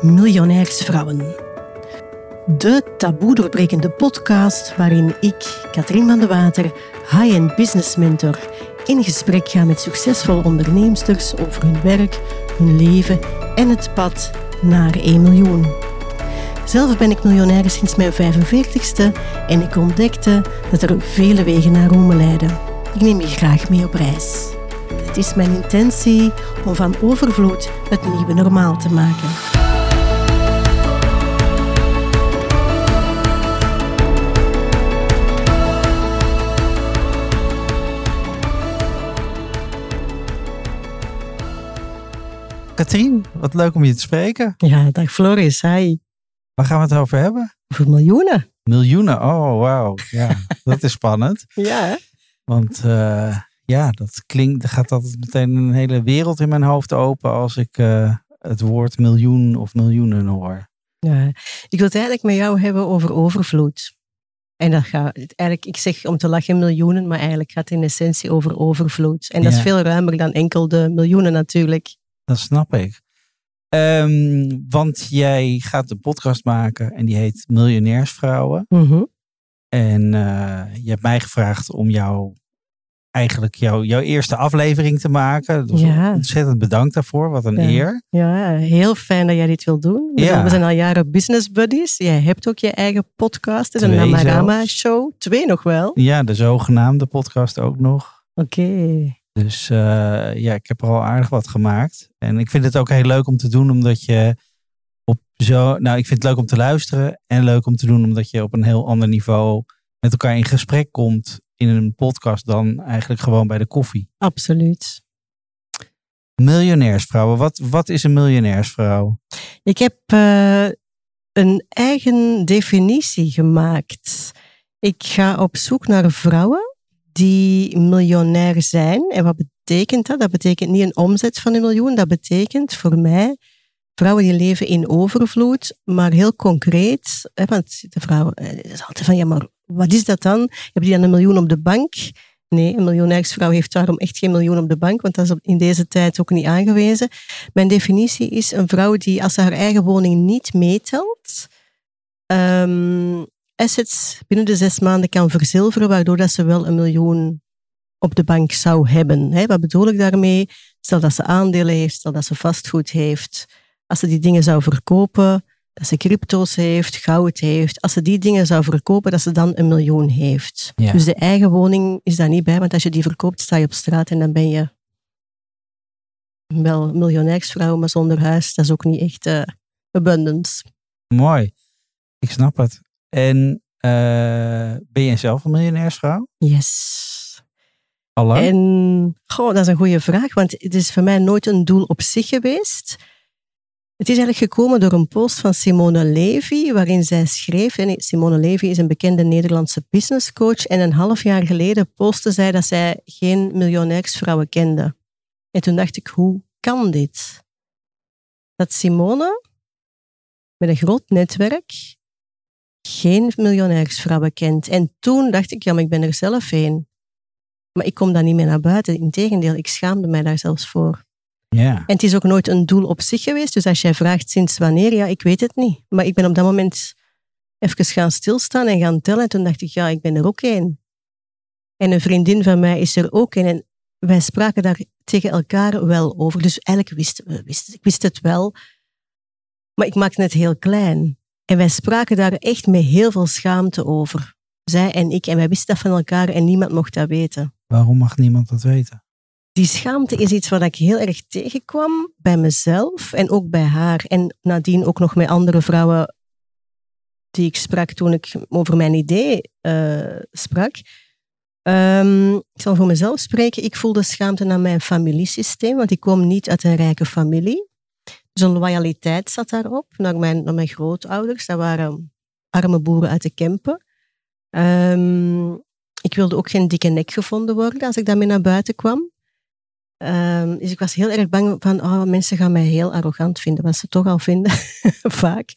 Miljonairsvrouwen. De taboe doorbrekende podcast waarin ik, Katrien van de Water, high-end business mentor, in gesprek ga met succesvolle onderneemsters over hun werk, hun leven en het pad naar 1 miljoen. Zelf ben ik miljonair sinds mijn 45ste en ik ontdekte dat er vele wegen naar Rome leiden. Ik neem je graag mee op reis. Het is mijn intentie om van overvloed het nieuwe normaal te maken. Katrien, wat leuk om je te spreken. Ja, dag Floris, hi. Waar gaan we het over hebben? Over miljoenen. Miljoenen, oh wauw. Ja, dat is spannend. Ja, hè? Want uh, ja, dat klinkt, gaat altijd meteen een hele wereld in mijn hoofd open als ik uh, het woord miljoen of miljoenen hoor. Ja, ik wil het eigenlijk met jou hebben over overvloed. En dat gaat eigenlijk, ik zeg om te lachen miljoenen, maar eigenlijk gaat het in essentie over overvloed. En dat Ja. is veel ruimer dan enkel de miljoenen natuurlijk. Dat snap ik. Ehm, want jij gaat een podcast maken en die heet Miljonairsvrouwen. Mhm. En eh, je hebt mij gevraagd om jou eigenlijk jou, jouw eerste aflevering te maken. Dus Ja. ontzettend bedankt daarvoor. Wat een Ja. eer. Ja, heel fijn dat jij dit wil doen. Ik Ja. We zijn al jaren business buddies. Jij hebt ook je eigen podcast, het is een Namarama show. Twee nog wel. Ja, de zogenaamde podcast ook nog. Oké. Dus eh, ja, ik heb er al aardig wat gemaakt. En ik vind het ook heel leuk om te doen, omdat je op zo. Nou, ik vind het leuk om te luisteren. En leuk om te doen, omdat je op een heel ander niveau met elkaar in gesprek komt in een podcast dan eigenlijk gewoon bij de koffie. Absoluut. Miljonairsvrouwen. Wat, wat is een miljonairsvrouw? Ik heb eh, een eigen definitie gemaakt. Ik ga op zoek naar vrouwen die miljonair zijn. En wat betekent dat? Dat betekent niet een omzet van een miljoen. Dat betekent voor mij vrouwen die leven in overvloed, maar heel concreet. Hè, want de vrouwen, eh, is altijd van, ja, maar wat is dat dan? Hebben die dan een miljoen op de bank? Nee, een miljonairsvrouw heeft daarom echt geen miljoen op de bank, want dat is in deze tijd ook niet aangewezen. Mijn definitie is een vrouw die, als ze haar eigen woning niet meetelt, ehm, assets binnen de zes maanden kan verzilveren, waardoor dat ze wel een miljoen op de bank zou hebben. Hè, wat bedoel ik daarmee? Stel dat ze aandelen heeft, stel dat ze vastgoed heeft. Als ze die dingen zou verkopen, dat ze crypto's heeft, goud heeft. Als ze die dingen zou verkopen, dat ze dan een miljoen heeft. Ja. Dus de eigen woning is daar niet bij, want als je die verkoopt, sta je op straat en dan ben je wel miljonairsvrouw, maar zonder huis. Dat is ook niet echt eh, abundance. Mooi. Ik snap het. En eh, ben jij zelf een miljonairsvrouw? Yes. Al lang? En goh, dat is een goede vraag, want het is voor mij nooit een doel op zich geweest. Het is eigenlijk gekomen door een post van Simone Levy, waarin zij schreef. En Simone Levy is een bekende Nederlandse businesscoach. En een half jaar geleden postte zij dat zij geen miljonairsvrouwen kende. En toen dacht ik, hoe kan dit? Dat Simone met een groot netwerk geen miljonairsvrouwen kent. En toen dacht ik, ja, maar ik ben er zelf een. Maar ik kom daar niet meer naar buiten. Integendeel, ik schaamde mij daar zelfs voor. ja. En het is ook nooit een doel op zich geweest. Dus als jij vraagt sinds wanneer, ja, ik weet het niet. Maar ik ben op dat moment even gaan stilstaan en gaan tellen. En toen dacht ik, ja, ik ben er ook één. En een vriendin van mij is er ook één. En wij spraken daar tegen elkaar wel over. Dus eigenlijk wisten we, wisten, ik wist het wel. Maar ik maakte het heel klein. En wij spraken daar echt met heel veel schaamte over. Zij en ik. En wij wisten dat van elkaar en niemand mocht dat weten Waarom mag niemand dat weten? die schaamte is iets wat ik heel erg tegenkwam bij mezelf en ook bij haar. En nadien ook nog met andere vrouwen die ik sprak toen ik over mijn idee eh, sprak. Ehm, ik zal voor mezelf spreken. Ik voelde schaamte naar mijn familiesysteem, want ik kom niet uit een rijke familie. Een loyaliteit zat daarop naar mijn, mijn grootouders. Dat waren arme boeren uit de Kempen. Ehm, ik wilde ook geen dikke nek gevonden worden als ik daarmee naar buiten kwam. Ehm, dus ik was heel erg bang van, oh, mensen gaan mij heel arrogant vinden, wat ze toch al vinden, vaak.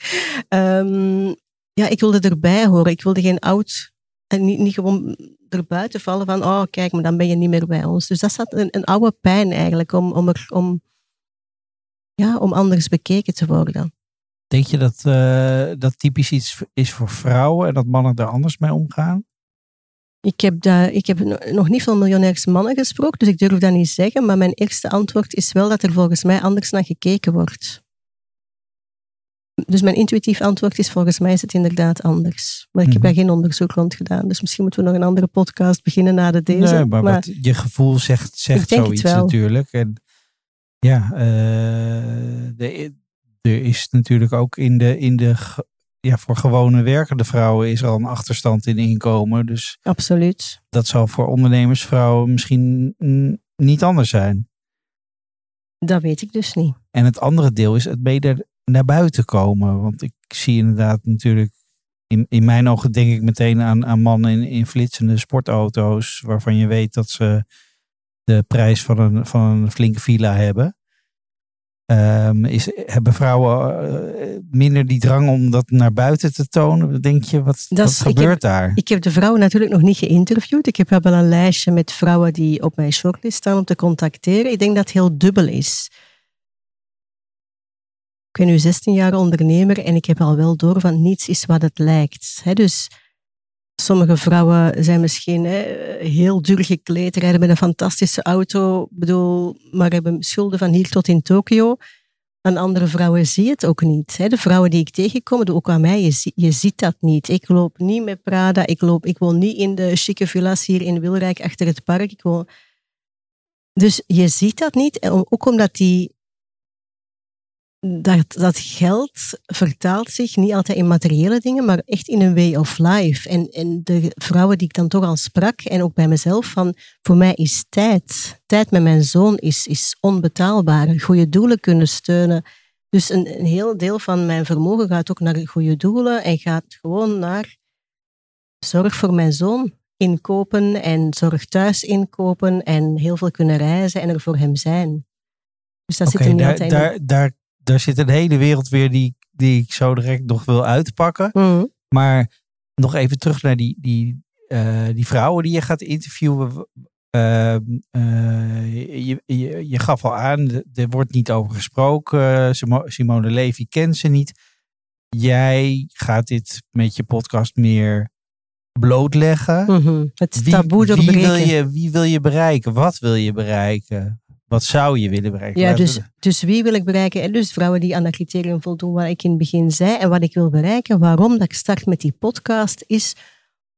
Ehm, ja, ik wilde erbij horen. Ik wilde geen oud, en niet, niet gewoon erbuiten vallen van, oh, kijk, maar dan ben je niet meer bij ons. Dus dat zat een, een oude pijn eigenlijk, om, om, er, om, ja, om anders bekeken te worden. Denk je dat uh, dat typisch iets is voor vrouwen en dat mannen daar anders mee omgaan? Ik heb, daar, ik heb nog niet veel miljonairs mannen gesproken, dus ik durf dat niet zeggen. Maar mijn eerste antwoord is wel dat er volgens mij anders naar gekeken wordt. Dus mijn intuïtief antwoord is volgens mij is het inderdaad anders. Maar ik heb mhm. daar geen onderzoek rond gedaan. Dus misschien moeten we nog een andere podcast beginnen na de deze. Nee, maar, wat je gevoel zegt, zegt zoiets natuurlijk. En ja, uh, er is natuurlijk ook in de, in de ja, voor gewone werkende vrouwen is al een achterstand in inkomen. Dus Absoluut. Dat zal voor ondernemersvrouwen misschien niet anders zijn. Dat weet ik dus niet. En het andere deel is het beter naar buiten komen. Want ik zie inderdaad natuurlijk, in, in mijn ogen denk ik meteen aan, aan mannen in, in flitsende sportauto's. Waarvan je weet dat ze de prijs van een, van een flinke villa hebben. Um, is, hebben vrouwen uh, minder die drang om dat naar buiten te tonen? Denk je, wat, wat gebeurt daar? Ik heb de vrouwen natuurlijk nog niet geïnterviewd. Ik heb wel een lijstje met vrouwen die op mijn shortlist staan om te contacteren. Ik denk dat het heel dubbel is. Ik ben nu 16 jaar ondernemer en ik heb al wel door van niets is wat het lijkt. dus sommige vrouwen zijn misschien heel duur gekleed, rijden met een fantastische auto, bedoel, maar hebben schulden van hier tot in Tokio. En andere vrouwen zie je het ook niet. De vrouwen die ik tegenkom, ook aan mij, je, je ziet dat niet. Ik loop niet met Prada, ik, loop, ik woon niet in de chique villas hier in Wilrijk achter het park. Ik woon... Dus je ziet dat niet, en ook omdat die dat, dat geld vertaalt zich niet altijd in materiële dingen, maar echt in een way of life. En, en de vrouwen die ik dan toch al sprak, en ook bij mezelf, van voor mij is tijd. Tijd met mijn zoon is, is onbetaalbaar. Goede doelen kunnen steunen. Dus een, een heel deel van mijn vermogen gaat ook naar goede doelen en gaat gewoon naar zorg voor mijn zoon inkopen en zorg thuis inkopen en heel veel kunnen reizen en er voor hem zijn. Dus dat zit er niet daar, altijd daar, daar daar zit een hele wereld weer die, die ik zo direct nog wil uitpakken. Mhm. Maar nog even terug naar die, die, uh, die vrouwen die je gaat interviewen. Uh, uh, je, je, je, gaf al aan, er wordt niet over gesproken. Simone Levy kent ze niet. Jij gaat dit met je podcast meer blootleggen. Mm Het taboe wie, wie wil, je, wie wil je bereiken? Wat wil je bereiken? Wat zou je willen bereiken? Ja, dus, dus wie wil ik bereiken? En dus vrouwen die aan dat criterium voldoen wat ik in het begin zei. En wat ik wil bereiken, waarom dat ik start met die podcast, is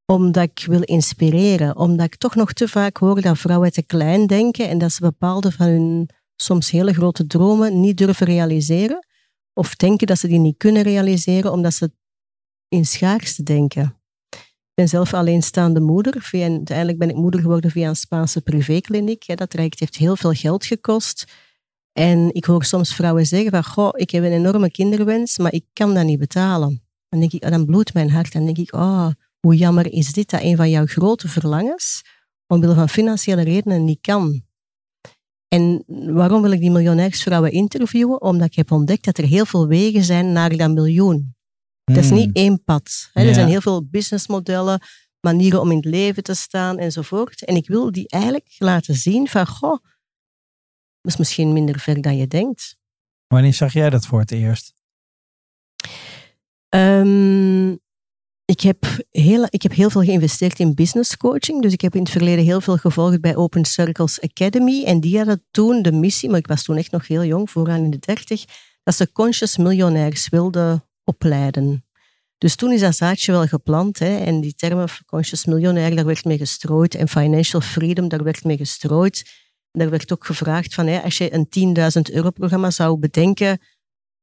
omdat ik wil inspireren. Omdat ik toch nog te vaak hoor dat vrouwen te klein denken en dat ze bepaalde van hun soms hele grote dromen niet durven realiseren. Of denken dat ze die niet kunnen realiseren omdat ze in schaarste denken. Ben zelf alleenstaande moeder. Uiteindelijk ben ik moeder geworden via een Spaanse privékliniek. Dat heeft heel veel geld gekost. En ik hoor soms vrouwen zeggen van, goh, ik heb een enorme kinderwens, maar ik kan dat niet betalen. Dan oh, dan bloedt mijn hart. Dan denk ik, oh, hoe jammer is dit dat een van jouw grote verlangens, omwille van financiële redenen, niet kan. En waarom wil ik die miljonairsvrouwen interviewen? Omdat ik heb ontdekt dat er heel veel wegen zijn naar dat miljoen. Het is niet hmm. één pad. Er zijn heel veel businessmodellen, manieren om in het leven te staan enzovoort. En ik wil die eigenlijk laten zien van, goh, dat is misschien minder ver dan je denkt. Wanneer zag jij dat voor het eerst? Um, ik, heb heel, ik heb heel veel geïnvesteerd in business coaching. Dus ik heb in het verleden heel veel gevolgd bij Open Circles Academy. En die hadden toen de missie, maar ik was toen echt nog heel jong, vooraan in de dertig, dat ze conscious miljonairs wilden opleiden. Dus toen is dat zaadje wel geplant. Hè, en die termen conscious miljonair, daar werd mee gestrooid. En financial freedom, daar werd mee gestrooid. En daar werd ook gevraagd van, hè, als je een 10.000 euro programma zou bedenken,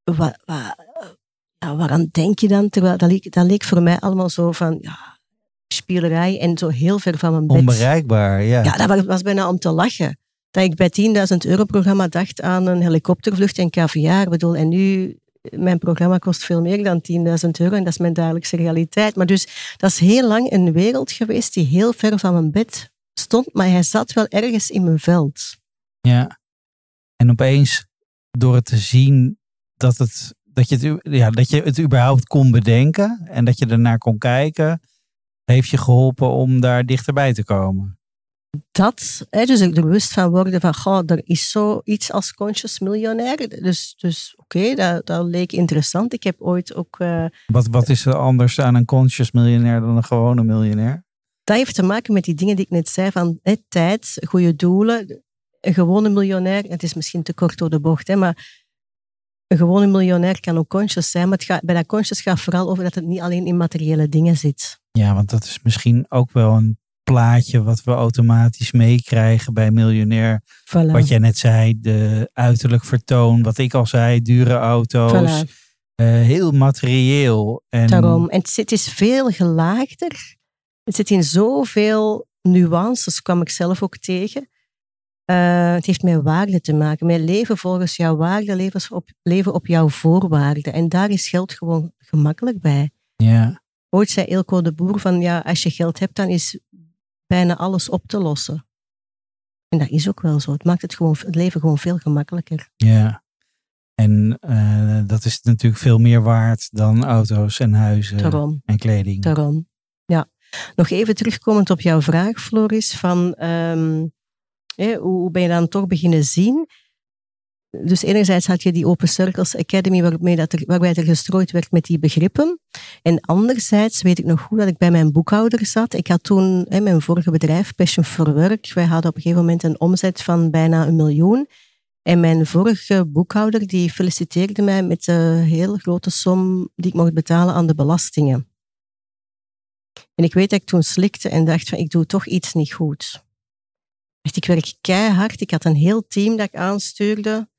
wat, wat, ja, waaraan denk je dan? Terwijl dat leek, dat leek voor mij allemaal zo van, ja, spielerij en zo heel ver van mijn bed. Onbereikbaar, ja. Ja, dat was bijna om te lachen. Dat ik bij 10.000 euro programma dacht aan een helikoptervlucht en caviar. Bedoel, en nu mijn programma kost veel meer dan 10.000 euro en dat is mijn dagelijkse realiteit. Maar dus dat is heel lang een wereld geweest die heel ver van mijn bed stond, maar hij zat wel ergens in mijn veld. Ja, en opeens door het te zien dat, het, dat, je, het, ja, dat je het überhaupt kon bedenken en dat je ernaar kon kijken, heeft je geholpen om daar dichterbij te komen. Dat, hè, dus er bewust van worden van, goh, er is zoiets als conscious miljonair. Dus, dus oké, dat, dat leek interessant. Ik heb ooit ook... Uh, wat, wat is er anders aan een conscious miljonair dan een gewone miljonair? Dat heeft te maken met die dingen die ik net zei, van hè, tijd, goede doelen. Een gewone miljonair, het is misschien te kort door de bocht, hè, maar een gewone miljonair kan ook conscious zijn, maar het gaat, bij dat conscious gaat vooral over dat het niet alleen in materiële dingen zit. Ja, want dat is misschien ook wel een plaatje wat we automatisch meekrijgen bij miljonair. Wat jij net zei, de uiterlijk vertoon, wat ik al zei, dure auto's. Uh, heel materieel. En... Daarom. En het is veel gelaagder. Het zit in zoveel nuances, kwam ik zelf ook tegen. Uh, het heeft met waarde te maken. Met leven volgens jouw waarde, leven op, leven op jouw voorwaarden. En daar is geld gewoon gemakkelijk bij. Ja. Ooit zei Ilko de Boer van, ja, als je geld hebt, dan is bijna alles op te lossen. En dat is ook wel zo. Het maakt het, gewoon, het leven gewoon veel gemakkelijker. Ja. En uh, dat is natuurlijk veel meer waard dan auto's en huizen Daarom. en kleding. Daarom. Ja. Nog even terugkomend op jouw vraag, Floris, van um, hoe ben je dan toch beginnen zien? Dus enerzijds had je die Open Circles Academy waarmee dat er, waarbij er gestrooid werd met die begrippen. En anderzijds weet ik nog goed dat ik bij mijn boekhouder zat. Ik had toen hè, mijn vorige bedrijf, Passion for Work, wij hadden op een gegeven moment een omzet van bijna een miljoen. En mijn vorige boekhouder die feliciteerde mij met de hele grote som die ik mocht betalen aan de belastingen. En ik weet dat ik toen slikte en dacht van ik doe toch iets niet goed. Ik werk keihard. Ik had een heel team dat ik aanstuurde.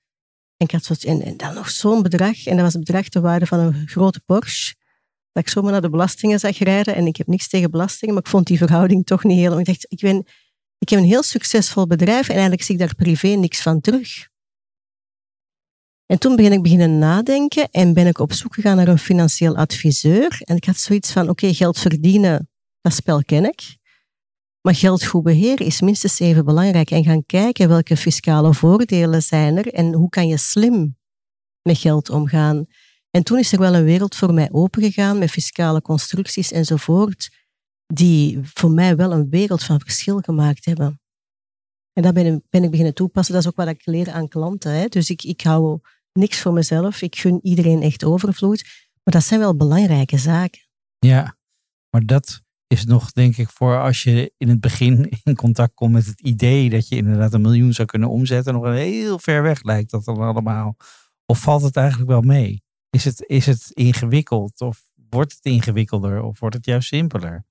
En, ik had en, en dan nog zo'n bedrag. En dat was het bedrag te waarde van een grote Porsche. Dat ik zomaar naar de belastingen zag rijden. En ik heb niks tegen belastingen, maar ik vond die verhouding toch niet heel... Ik dacht, ik, ben, ik heb een heel succesvol bedrijf en eigenlijk zie ik daar privé niks van terug. En toen ben ik beginnen nadenken en ben ik op zoek gegaan naar een financieel adviseur. En ik had zoiets van, oké, geld verdienen, dat spel ken ik. Maar geld goed beheren is minstens even belangrijk. En gaan kijken welke fiscale voordelen zijn er en hoe kan je slim met geld omgaan. En toen is er wel een wereld voor mij opengegaan met fiscale constructies enzovoort, die voor mij wel een wereld van verschil gemaakt hebben. En dat ben, ik beginnen toepassen. Dat is ook wat ik leer aan klanten. Hè. Dus ik, ik hou niks voor mezelf. Ik gun iedereen echt overvloed. Maar dat zijn wel belangrijke zaken. Ja, maar dat is nog, denk ik, voor als je in het begin in contact komt met het idee dat je inderdaad een miljoen zou kunnen omzetten, nog een heel ver weg lijkt dat dan allemaal. Of valt het eigenlijk wel mee? Is het, is het ingewikkeld? Of wordt het ingewikkelder? Of wordt het juist simpeler?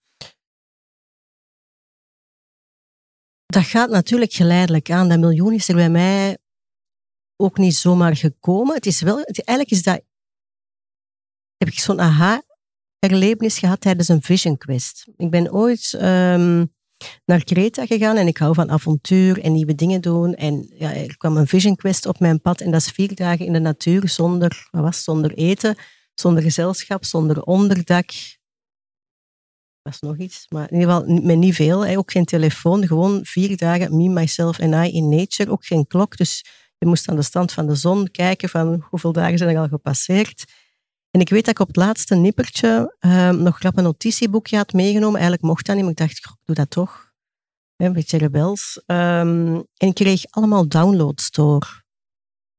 Dat gaat natuurlijk geleidelijk aan. Dat miljoen is er bij mij ook niet zomaar gekomen. Het is wel, eigenlijk is dat, heb ik zo'n aha erlevenis gehad tijdens een Vision Quest. Ik ben ooit um, naar Kreta gegaan en ik hou van avontuur en nieuwe dingen doen. En ja, er kwam een Vision Quest op mijn pad en dat is vier dagen in de natuur zonder, wat was, zonder eten, zonder gezelschap, zonder onderdak. Dat was nog iets, maar in ieder geval met niet veel. Hè. Ook geen telefoon, gewoon vier dagen me, myself en I in nature. Ook geen klok, dus je moest aan de stand van de zon kijken van hoeveel dagen zijn er al gepasseerd. En ik weet dat ik op het laatste nippertje ehm, nog grap een notitieboekje had meegenomen. Eigenlijk mocht dat niet, maar ik dacht, ik doe dat toch. Een beetje rebels. Um, en ik kreeg allemaal downloads door.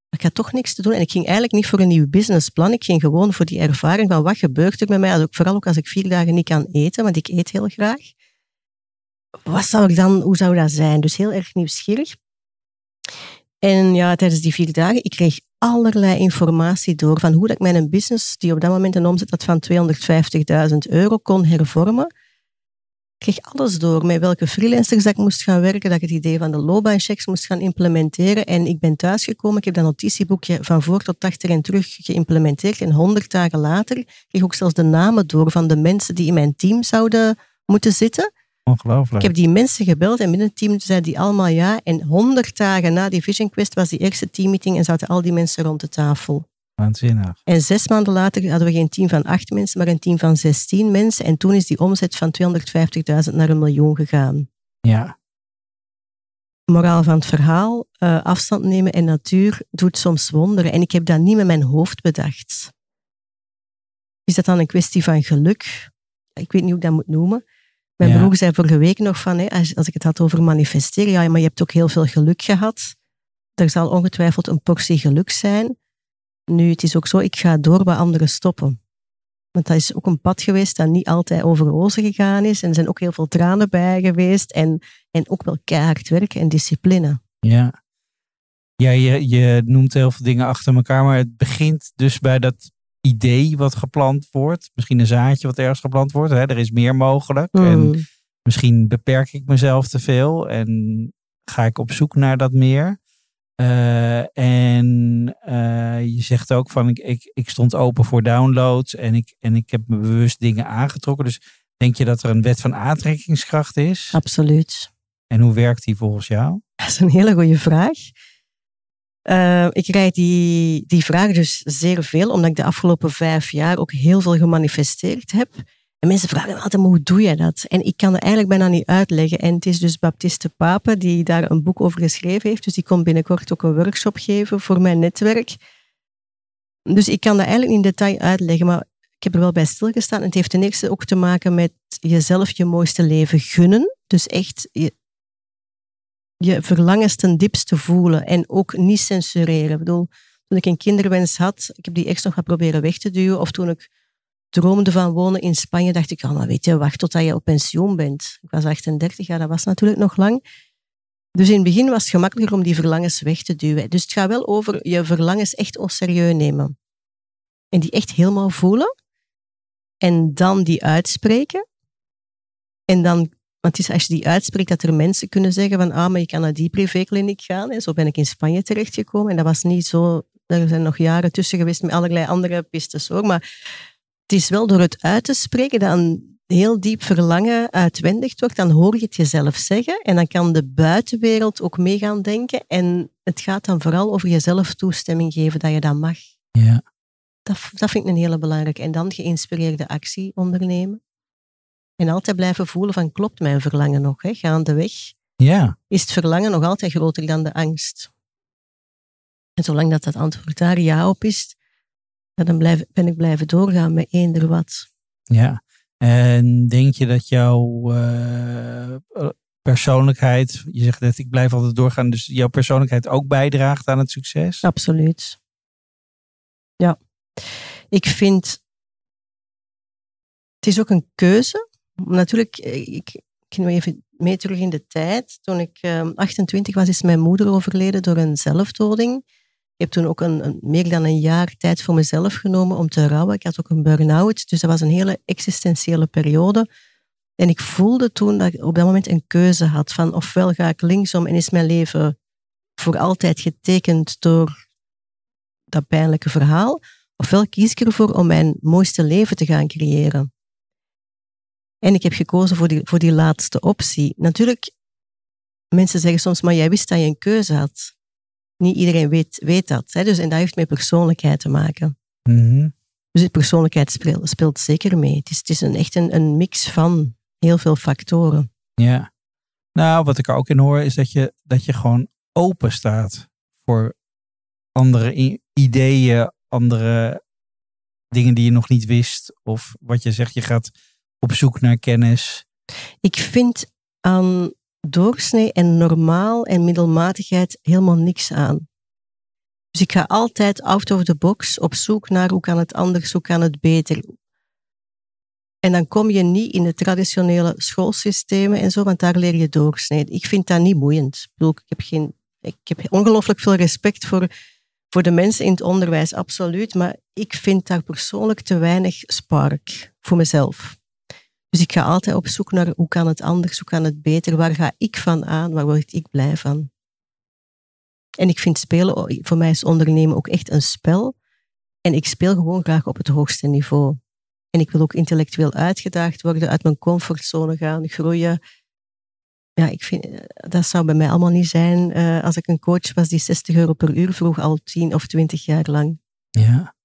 Ik had toch niks te doen. En ik ging eigenlijk niet voor een nieuw businessplan. Ik ging gewoon voor die ervaring van wat gebeurt er met mij. vooral ook als ik vier dagen niet kan eten, want ik eet heel graag. Wat zou ik dan, hoe zou dat zijn? Dus heel erg nieuwsgierig. En ja, tijdens die vier dagen, ik kreeg allerlei informatie door van hoe dat ik mijn business, die op dat moment een omzet had van 250.000 euro, kon hervormen. Ik kreeg alles door, met welke freelancers ik moest gaan werken, dat ik het idee van de loopbaanchecks moest gaan implementeren. En ik ben thuisgekomen, ik heb dat notitieboekje van voor tot achter en terug geïmplementeerd. En honderd dagen later kreeg ik ook zelfs de namen door van de mensen die in mijn team zouden moeten zitten. Ongelooflijk. Ik heb die mensen gebeld en binnen het team zeiden die allemaal ja. En honderd dagen na die Vision Quest was die eerste teammeeting en zaten al die mensen rond de tafel. Waanzinnig. En zes maanden later hadden we geen team van acht mensen, maar een team van zestien mensen. En toen is die omzet van 250.000 naar een miljoen gegaan. Ja. Moraal van het verhaal, uh, afstand nemen en natuur doet soms wonderen. En ik heb dat niet met mijn hoofd bedacht. Is dat dan een kwestie van geluk? Ik weet niet hoe ik dat moet noemen. Mijn Ja. broer zei vorige week nog van, hè, als, als ik het had over manifesteren, ja, maar je hebt ook heel veel geluk gehad. Er zal ongetwijfeld een portie geluk zijn. Nu, het is ook zo, ik ga door waar anderen stoppen. Want dat is ook een pad geweest dat niet altijd over rozen gegaan is. En er zijn ook heel veel tranen bij geweest. En, en ook wel keihard werken en discipline. Ja. Ja, je, je noemt heel veel dingen achter elkaar, maar het begint dus bij dat idee wat geplant wordt. Misschien een zaadje wat ergens geplant wordt. Hè? Er is meer mogelijk. En Mm. misschien beperk ik mezelf te veel en ga ik op zoek naar dat meer. Eh, en eh, je zegt ook van ik, ik, ik stond open voor downloads en ik, en ik heb me bewust dingen aangetrokken. Dus denk je dat er een wet van aantrekkingskracht is? Absoluut. En hoe werkt die volgens jou? Dat is een hele goede vraag. Eh, ik krijg die, die vraag dus zeer veel, omdat ik de afgelopen vijf jaar ook heel veel gemanifesteerd heb. En mensen vragen me altijd, maar hoe doe je dat? En ik kan het eigenlijk bijna niet uitleggen. En het is dus Baptiste Pape die daar een boek over geschreven heeft. Dus die komt binnenkort ook een workshop geven voor mijn netwerk. Dus ik kan dat eigenlijk niet in detail uitleggen, maar ik heb er wel bij stilgestaan. Het heeft ten eerste ook te maken met jezelf je mooiste leven gunnen. Dus echt je, verlangens ten diepste voelen en ook niet censureren. Ik bedoel, toen ik een kinderwens had, ik heb die eerst nog proberen weg te duwen. Of toen ik droomde van wonen in Spanje, dacht ik, ja, maar weet je, wacht totdat je op pensioen bent. Ik was 38 jaar, dat was natuurlijk nog lang. Dus in het begin was het gemakkelijker om die verlangens weg te duwen. Dus het gaat wel over je verlangens echt serieus nemen. En die echt helemaal voelen. En dan die uitspreken. En dan want het is als je die uitspreekt dat er mensen kunnen zeggen van ah, maar je kan naar die privékliniek gaan. En zo ben ik in Spanje terechtgekomen. En dat was niet zo... Er zijn nog jaren tussen geweest met allerlei andere pistes hoor. Maar het is wel door het uit te spreken dat een heel diep verlangen uitwendigd wordt. Dan hoor je het jezelf zeggen. En dan kan de buitenwereld ook mee gaan denken. En het gaat dan vooral over jezelf toestemming geven dat je dat mag. Ja. Dat, dat vind ik een hele belangrijke. En dan geïnspireerde actie ondernemen. En altijd blijven voelen van klopt mijn verlangen nog, hè? gaandeweg. Ja. Is het verlangen nog altijd groter dan de angst? En zolang dat dat antwoord daar ja op is, dan blijf, ben ik blijven doorgaan met eender wat. Ja. En denk je dat jouw eh, persoonlijkheid, je zegt net ik blijf altijd doorgaan, dus jouw persoonlijkheid ook bijdraagt aan het succes? Absoluut. Ja. Ik vind, het is ook een keuze. Natuurlijk, ik, ik ging even mee terug in de tijd. Toen ik eh, 28 was, is mijn moeder overleden door een zelfdoding. Ik heb toen ook een, een, meer dan een jaar tijd voor mezelf genomen om te rouwen. Ik had ook een burn-out, dus dat was een hele existentiële periode. En ik voelde toen dat ik op dat moment een keuze had van ofwel ga ik linksom en is mijn leven voor altijd getekend door dat pijnlijke verhaal, ofwel kies ik ervoor om mijn mooiste leven te gaan creëren. En ik heb gekozen voor die, voor die laatste optie. Natuurlijk, mensen zeggen soms, maar jij wist dat je een keuze had. Niet iedereen weet, weet dat. Hè? Dus, en dat heeft met persoonlijkheid te maken. Mm-hmm. Dus de persoonlijkheid speelt, speelt zeker mee. Het is, het is een, echt een, een mix van heel veel factoren. Ja. Nou, wat ik er ook in hoor, is dat je, dat je gewoon open staat voor andere ideeën, andere dingen die je nog niet wist. Of wat je zegt, je gaat op zoek naar kennis. Ik vind aan doorsnee en normaal en middelmatigheid helemaal niks aan. Dus ik ga altijd out of the box op zoek naar hoe kan het anders, hoe kan het beter. En dan kom je niet in de traditionele schoolsystemen en zo, want daar leer je doorsnee. Ik vind dat niet boeiend. Ik, ik heb, heb ongelooflijk veel respect voor, voor de mensen in het onderwijs, absoluut. Maar ik vind daar persoonlijk te weinig spark voor mezelf. Dus ik ga altijd op zoek naar hoe kan het anders, hoe kan het beter, waar ga ik van aan, waar word ik blij van. En ik vind spelen, voor mij is ondernemen ook echt een spel. En ik speel gewoon graag op het hoogste niveau. En ik wil ook intellectueel uitgedaagd worden, uit mijn comfortzone gaan, groeien. Ja, ik vind, dat zou bij mij allemaal niet zijn uh, als ik een coach was die 60 euro per uur vroeg, al 10 of 20 jaar lang. Ja.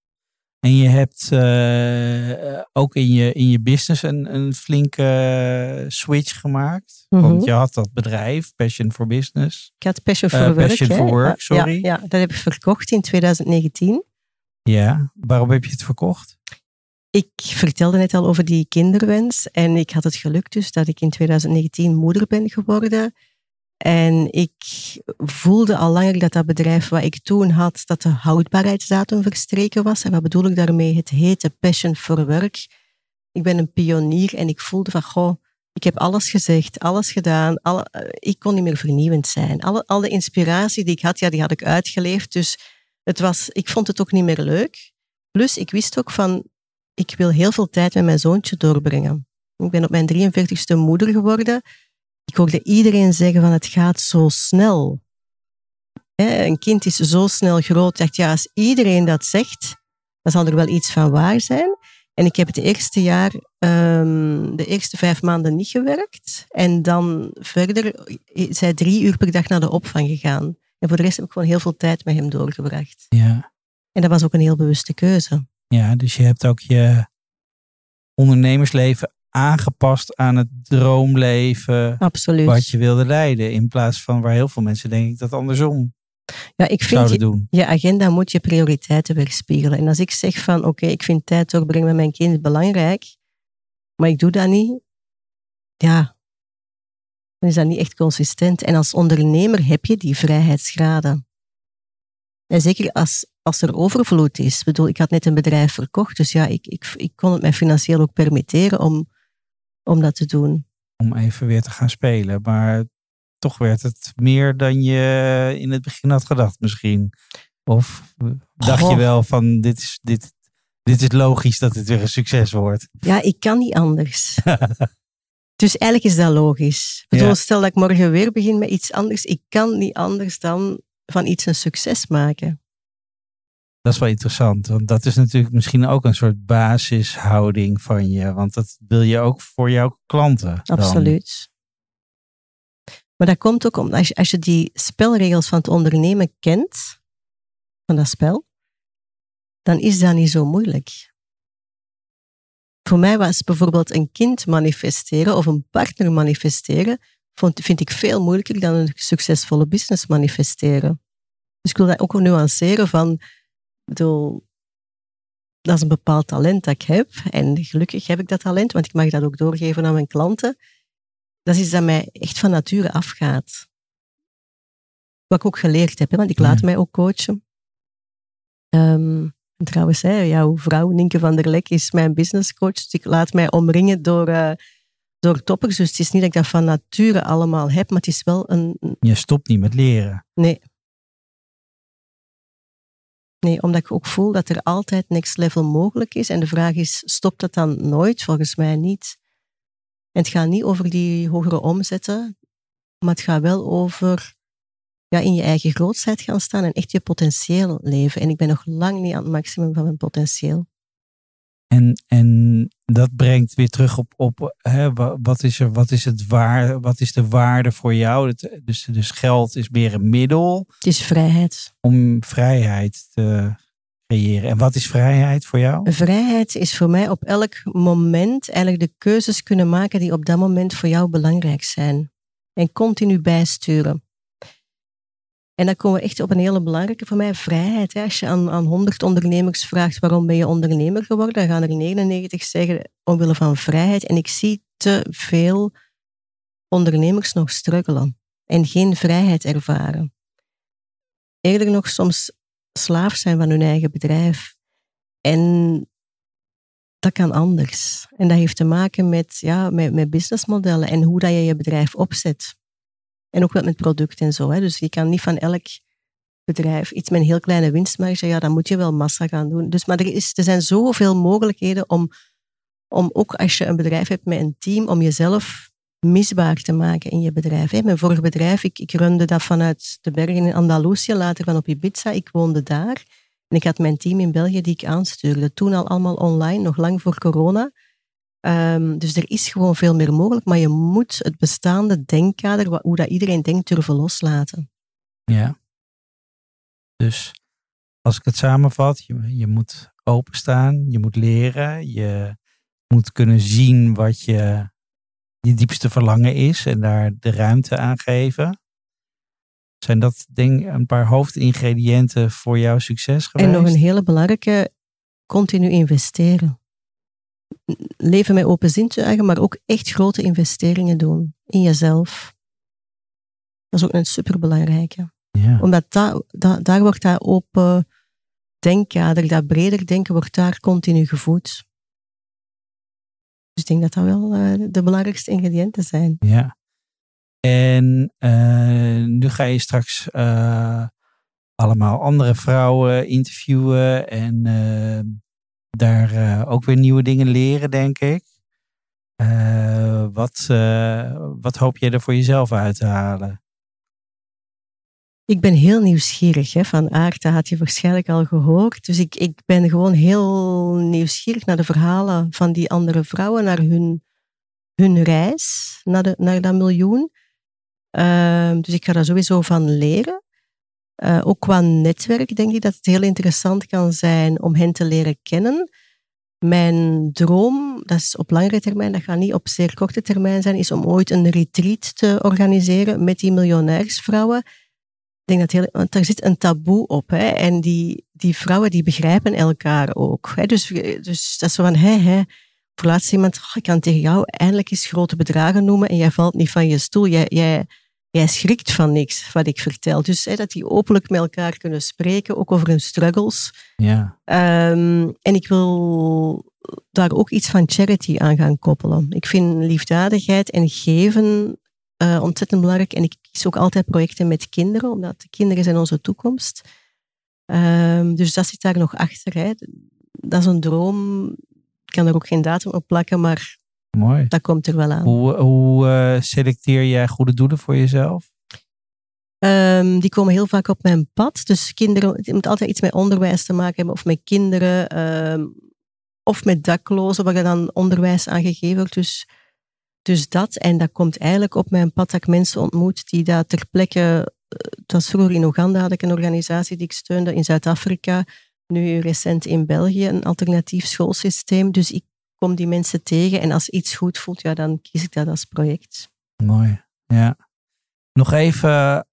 En je hebt uh, ook in je, in je business een, een flinke switch gemaakt. Mm -hmm. Want je had dat bedrijf, Passion for Business. Ik had Passion for uh, Work. Passion for Work, sorry. Ja, ja, dat heb ik verkocht in 2019. Ja, waarom heb je het verkocht? Ik vertelde net al over die kinderwens en ik had het geluk dus dat ik in 2019 moeder ben geworden. En ik voelde al langer dat dat bedrijf wat ik toen had, dat de houdbaarheidsdatum verstreken was. En wat bedoel ik daarmee? Het heette Passion for Work. Ik ben een pionier en ik voelde van, goh, ik heb alles gezegd, alles gedaan. Alle, eh, ik kon niet meer vernieuwend zijn. Alle, alle inspiratie die ik had, ja, die had ik uitgeleefd. Dus het was, ik vond het ook niet meer leuk. Plus, ik wist ook van, ik wil heel veel tijd met mijn zoontje doorbrengen. Ik ben op mijn 43ste moeder geworden. Ik hoorde iedereen zeggen van, het gaat zo snel. Een kind is zo snel groot. Ik dacht, ja, als iedereen dat zegt, dan zal er wel iets van waar zijn. En ik heb het eerste jaar, um, de eerste vijf maanden niet gewerkt. En dan verder, zij drie uur per dag naar de opvang gegaan. En voor de rest heb ik gewoon heel veel tijd met hem doorgebracht. Ja. En dat was ook een heel bewuste keuze. Ja, dus je hebt ook je ondernemersleven aangepast aan het droomleven. Absoluut. Wat je wilde leiden. In plaats van waar heel veel mensen denk ik dat andersom ja, ik vind je, doen. je agenda moet je prioriteiten weerspiegelen. En als ik zeg van oké, ik vind tijd doorbrengen met mijn kind belangrijk, maar ik doe dat niet, ja, dan is dat niet echt consistent. En als ondernemer heb je die vrijheidsgraden. En zeker als, als er overvloed is. Ik bedoel, ik had net een bedrijf verkocht, dus ja, ik, ik, ik kon het mij financieel ook permitteren om, om dat te doen. Om even weer te gaan spelen. Maar toch werd het meer dan je in het begin had gedacht misschien. Of dacht je wel van dit is, dit, dit is logisch dat het weer een succes wordt? Ja, ik kan niet anders. dus eigenlijk is dat logisch. Bedoel, Stel dat ik morgen weer begin met iets anders. Ik kan niet anders dan van iets een succes maken. Dat is wel interessant, want dat is natuurlijk misschien ook een soort basishouding van je. Want dat wil je ook voor jouw klanten. Absoluut. Maar dat komt ook omdat als je, als je die spelregels van het ondernemen kent, van dat spel, dan is dat niet zo moeilijk. Voor mij was bijvoorbeeld een kind manifesteren of een partner manifesteren, vind ik veel moeilijker dan een succesvolle business manifesteren. Dus ik wil dat ook nuanceren van, bedoel, dat is een bepaald talent dat ik heb. En gelukkig heb ik dat talent, want ik mag dat ook doorgeven aan mijn klanten dat is iets dat mij echt van nature afgaat. Wat ik ook geleerd heb, hè, want ik laat mij ook coachen. Um, trouwens, hè, jouw vrouw Nienke van der Lek is mijn businesscoach. Dus ik laat mij omringen door, uh, door toppers. Dus het is niet dat ik dat van nature allemaal heb, maar het is wel een... Je stopt niet met leren. Nee. Nee, omdat ik ook voel dat er altijd next level mogelijk is. En de vraag is, stopt dat dan nooit? Volgens mij niet. En het gaat niet over die hogere omzetten, maar het gaat wel over ja, in je eigen grootheid gaan staan en echt je potentieel leven. En ik ben nog lang niet aan het maximum van mijn potentieel. En, en dat brengt weer terug op, op hè, wat, is er, wat, is het waar, wat is de waarde voor jou? Dus, dus geld is meer een middel. Het is vrijheid. Om vrijheid te creëren. En wat is vrijheid voor jou? Vrijheid is voor mij op elk moment eigenlijk de keuzes kunnen maken die op dat moment voor jou belangrijk zijn. En continu bijsturen. En dan komen we echt op een hele belangrijke voor mij, vrijheid. Als je aan, aan 100 ondernemers vraagt waarom ben je ondernemer geworden, dan gaan er 99 zeggen omwille van vrijheid. En ik zie te veel ondernemers nog struggelen en geen vrijheid ervaren. Eerder nog soms slaaf zijn van hun eigen bedrijf. En dat kan anders. En dat heeft te maken met, ja, met, met businessmodellen en hoe dat je je bedrijf opzet. En ook wel met product en zo. Hè. Dus je kan niet van elk bedrijf iets met een heel kleine winstmarge, ja, dan moet je wel massa gaan doen. Dus, maar er, is, er zijn zoveel mogelijkheden om, om ook als je een bedrijf hebt met een team, om jezelf misbaar te maken in je bedrijf. Mijn vorige bedrijf, ik, ik runde dat vanuit de bergen in Andalusië, later van op Ibiza. Ik woonde daar. En ik had mijn team in België die ik aanstuurde. Toen al allemaal online, nog lang voor corona. Ehm, dus er is gewoon veel meer mogelijk, maar je moet het bestaande denkkader, hoe dat iedereen denkt, durven loslaten. Ja. Dus als ik het samenvat, je, je moet openstaan, je moet leren, je moet kunnen zien wat je je diepste verlangen is en daar de ruimte aan geven. Zijn dat denk een paar hoofdingrediënten voor jouw succes geweest? En nog een hele belangrijke, continu investeren. Leven met open zintuigen, maar ook echt grote investeringen doen in jezelf. Dat is ook een superbelangrijke. Ja. Omdat da, da, daar wordt dat open denkkader, dat breder denken, wordt daar continu gevoed. Dus ik denk dat dat wel uh, de belangrijkste ingrediënten zijn. Ja. En uh, nu ga je straks uh, allemaal andere vrouwen interviewen en daar ook weer nieuwe dingen leren, denk ik. wat, wat hoop je er voor jezelf uit te halen? Ik ben heel nieuwsgierig. Hè, van aard, had je waarschijnlijk al gehoord. Dus ik, ik ben gewoon heel nieuwsgierig naar de verhalen van die andere vrouwen, naar hun, hun reis naar, de, naar dat miljoen. Uh, dus ik ga daar sowieso van leren. Uh, ook qua netwerk denk ik dat het heel interessant kan zijn om hen te leren kennen. Mijn droom, dat is op langere termijn, dat gaat niet op zeer korte termijn zijn, is om ooit een retreat te organiseren met die miljonairsvrouwen denk dat heel, want zit een taboe op. Hè? En die, die vrouwen die begrijpen elkaar ook. Hè? Dus, dus dat is van, hé, hé, voor laatst iemand, oh, ik kan tegen jou eindelijk eens grote bedragen noemen en jij valt niet van je stoel. Jij, jij, jij schrikt van niks wat ik vertel. Dus hè, dat die openlijk met elkaar kunnen spreken, ook over hun struggles. Ja. Um, en ik wil daar ook iets van charity aan gaan koppelen. Ik vind liefdadigheid en geven uh, ontzettend belangrijk. En ik kies ook altijd projecten met kinderen, omdat de kinderen zijn onze toekomst. Um, dus dat zit daar nog achter. Hè. Dat is een droom. Ik kan er ook geen datum op plakken, maar Mooi. dat komt er wel aan. Hoe, hoe uh, selecteer jij goede doelen voor jezelf? Um, die komen heel vaak op mijn pad. Dus kinderen, het moet altijd iets met onderwijs te maken hebben, of met kinderen, um, of met daklozen, waar dan onderwijs aan gegeven wordt. Dus dus dat, en dat komt eigenlijk op mijn pad dat ik mensen ontmoet die daar ter plekke, het eh, was vroeger in Oeganda, had ik een organisatie die ik steunde, in Zuid-Afrika, nu recent in België, een alternatief schoolsysteem. Dus ik kom die mensen tegen en als iets goed voelt, ja, dan kies ik dat als project. Mooi, ja. Nog even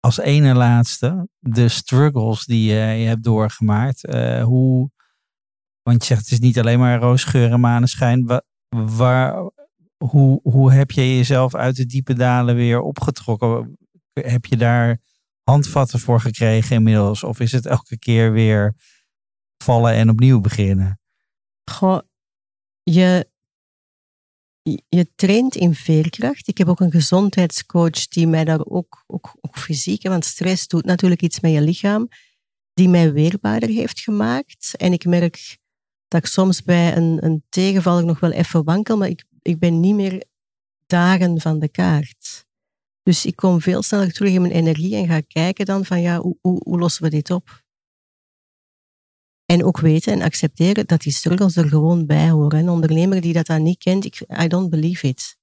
als ene laatste, de struggles die je, hebt doorgemaakt. Uh, hoe, want je zegt het is niet alleen maar roosgeur en maneschijn. Wat, waar, hoe, hoe heb je jezelf uit de diepe dalen weer opgetrokken? Heb je daar handvatten voor gekregen inmiddels? Of is het elke keer weer vallen en opnieuw beginnen? Goh, je, je traint in veerkracht. Ik heb ook een gezondheidscoach die mij daar ook, ook, ook fysiek, want stress doet natuurlijk iets met je lichaam, die mij weerbaarder heeft gemaakt. En ik merk dat ik soms bij een, een tegenvaller nog wel even wankel, maar ik, ik ben niet meer dagen van de kaart. Dus ik kom veel sneller terug in mijn energie en ga kijken dan van ja, hoe, hoe, hoe lossen we dit op? En ook weten en accepteren dat die struggles er gewoon bij horen. Een ondernemer die dat dan niet kent, ik, I don't believe it.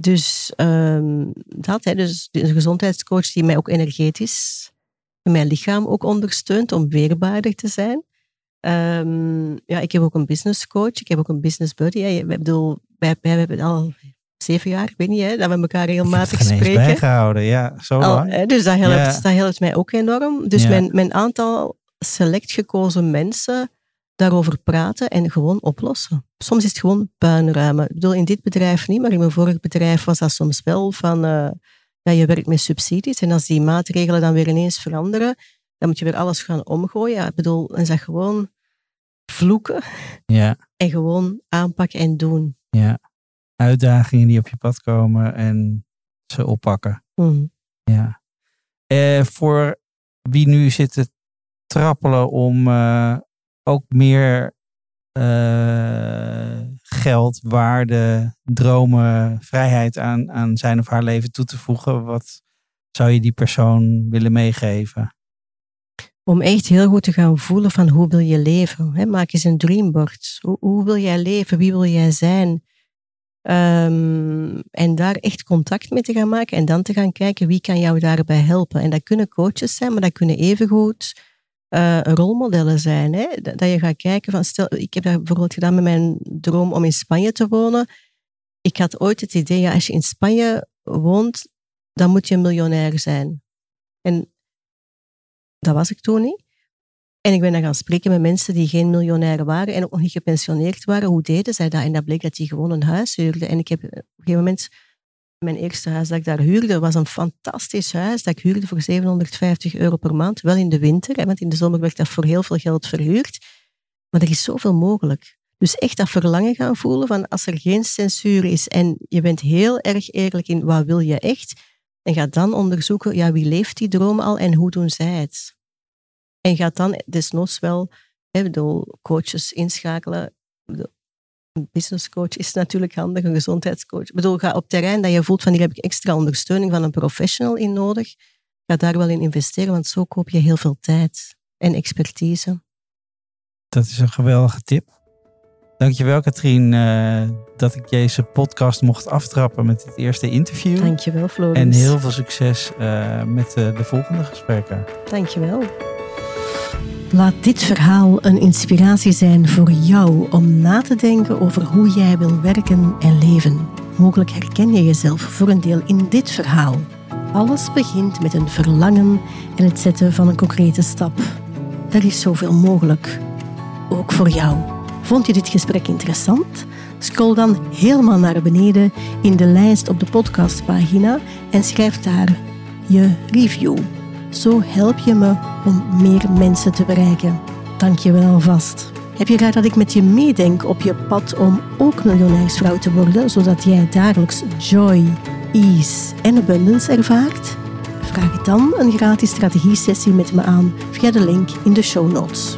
Dus um, dat, hè, dus een gezondheidscoach die mij ook energetisch en mijn lichaam ook ondersteunt om weerbaarder te zijn. Um, ja, ik heb ook een business coach. Ik heb ook een business buddy. Ik bedoel, wij, wij hebben al zeven jaar, ik weet niet, hè, dat we elkaar regelmatig ik heb spreken. bijgehouden, ja, zo lang. Hè, dus dat helpt, ja. dat helpt mij ook enorm. Dus ja. mijn, mijn aantal select gekozen mensen daarover praten en gewoon oplossen. Soms is het gewoon puinruimen. Ik bedoel, in dit bedrijf niet, maar in mijn vorig bedrijf was dat soms wel van, uh, ja, je werkt met subsidies en als die maatregelen dan weer ineens veranderen, dan moet je weer alles gaan omgooien. Ja, ik bedoel, en zeg gewoon vloeken ja. en gewoon aanpakken en doen. Ja, uitdagingen die op je pad komen en ze oppakken. Mm. Ja. Eh, voor wie nu zit te trappelen om uh, ook meer uh, geld, waarde, dromen, vrijheid aan, aan zijn of haar leven toe te voegen, wat zou je die persoon willen meegeven? om echt heel goed te gaan voelen van hoe wil je leven. Hè? Maak eens een dreamboard. Hoe, hoe, wil jij leven? Wie wil jij zijn? Um, en daar echt contact mee te gaan maken en dan te gaan kijken wie kan jou daarbij helpen. En dat kunnen coaches zijn, maar dat kunnen evengoed uh, rolmodellen zijn. Hè? Dat, dat, je gaat kijken van, stel, ik heb dat bijvoorbeeld gedaan met mijn droom om in Spanje te wonen. Ik had ooit het idee, ja, als je in Spanje woont, dan moet je een miljonair zijn. En dat was ik toen niet. En ik ben dan gaan spreken met mensen die geen miljonair waren en ook nog niet gepensioneerd waren. Hoe deden zij dat? En dat bleek dat die gewoon een huis huurden. En ik heb op een gegeven moment, mijn eerste huis dat ik daar huurde, was een fantastisch huis dat ik huurde voor 750 euro per maand. Wel in de winter, hè, want in de zomer werd dat voor heel veel geld verhuurd. Maar er is zoveel mogelijk. Dus echt dat verlangen gaan voelen van als er geen censuur is en je bent heel erg eerlijk in wat wil je echt, en ga dan onderzoeken, ja, wie leeft die droom al en hoe doen zij het? En gaat dan desnoods wel, hè, bedoel, coaches inschakelen. Een business coach is natuurlijk handig, een gezondheidscoach. Ik bedoel, ga op terrein dat je voelt van hier heb ik extra ondersteuning van een professional in nodig. Ga daar wel in investeren, want zo koop je heel veel tijd en expertise. Dat is een geweldige tip. Dankjewel Katrien uh, dat ik deze podcast mocht aftrappen met het eerste interview. Dankjewel Floris. En heel veel succes uh, met uh, de volgende gesprekken. Dankjewel. Laat dit verhaal een inspiratie zijn voor jou om na te denken over hoe jij wil werken en leven. Mogelijk herken je jezelf voor een deel in dit verhaal. Alles begint met een verlangen en het zetten van een concrete stap. Er is zoveel mogelijk, ook voor jou. Vond je dit gesprek interessant? Scroll dan helemaal naar beneden in de lijst op de podcastpagina en schrijf daar je review. Zo help je me om meer mensen te bereiken. Dank je wel alvast. Heb je graag dat ik met je meedenk op je pad om ook miljonairsvrouw te worden, zodat jij dagelijks joy, ease en abundance ervaart? Vraag dan een gratis strategie-sessie met me aan via de link in de show notes.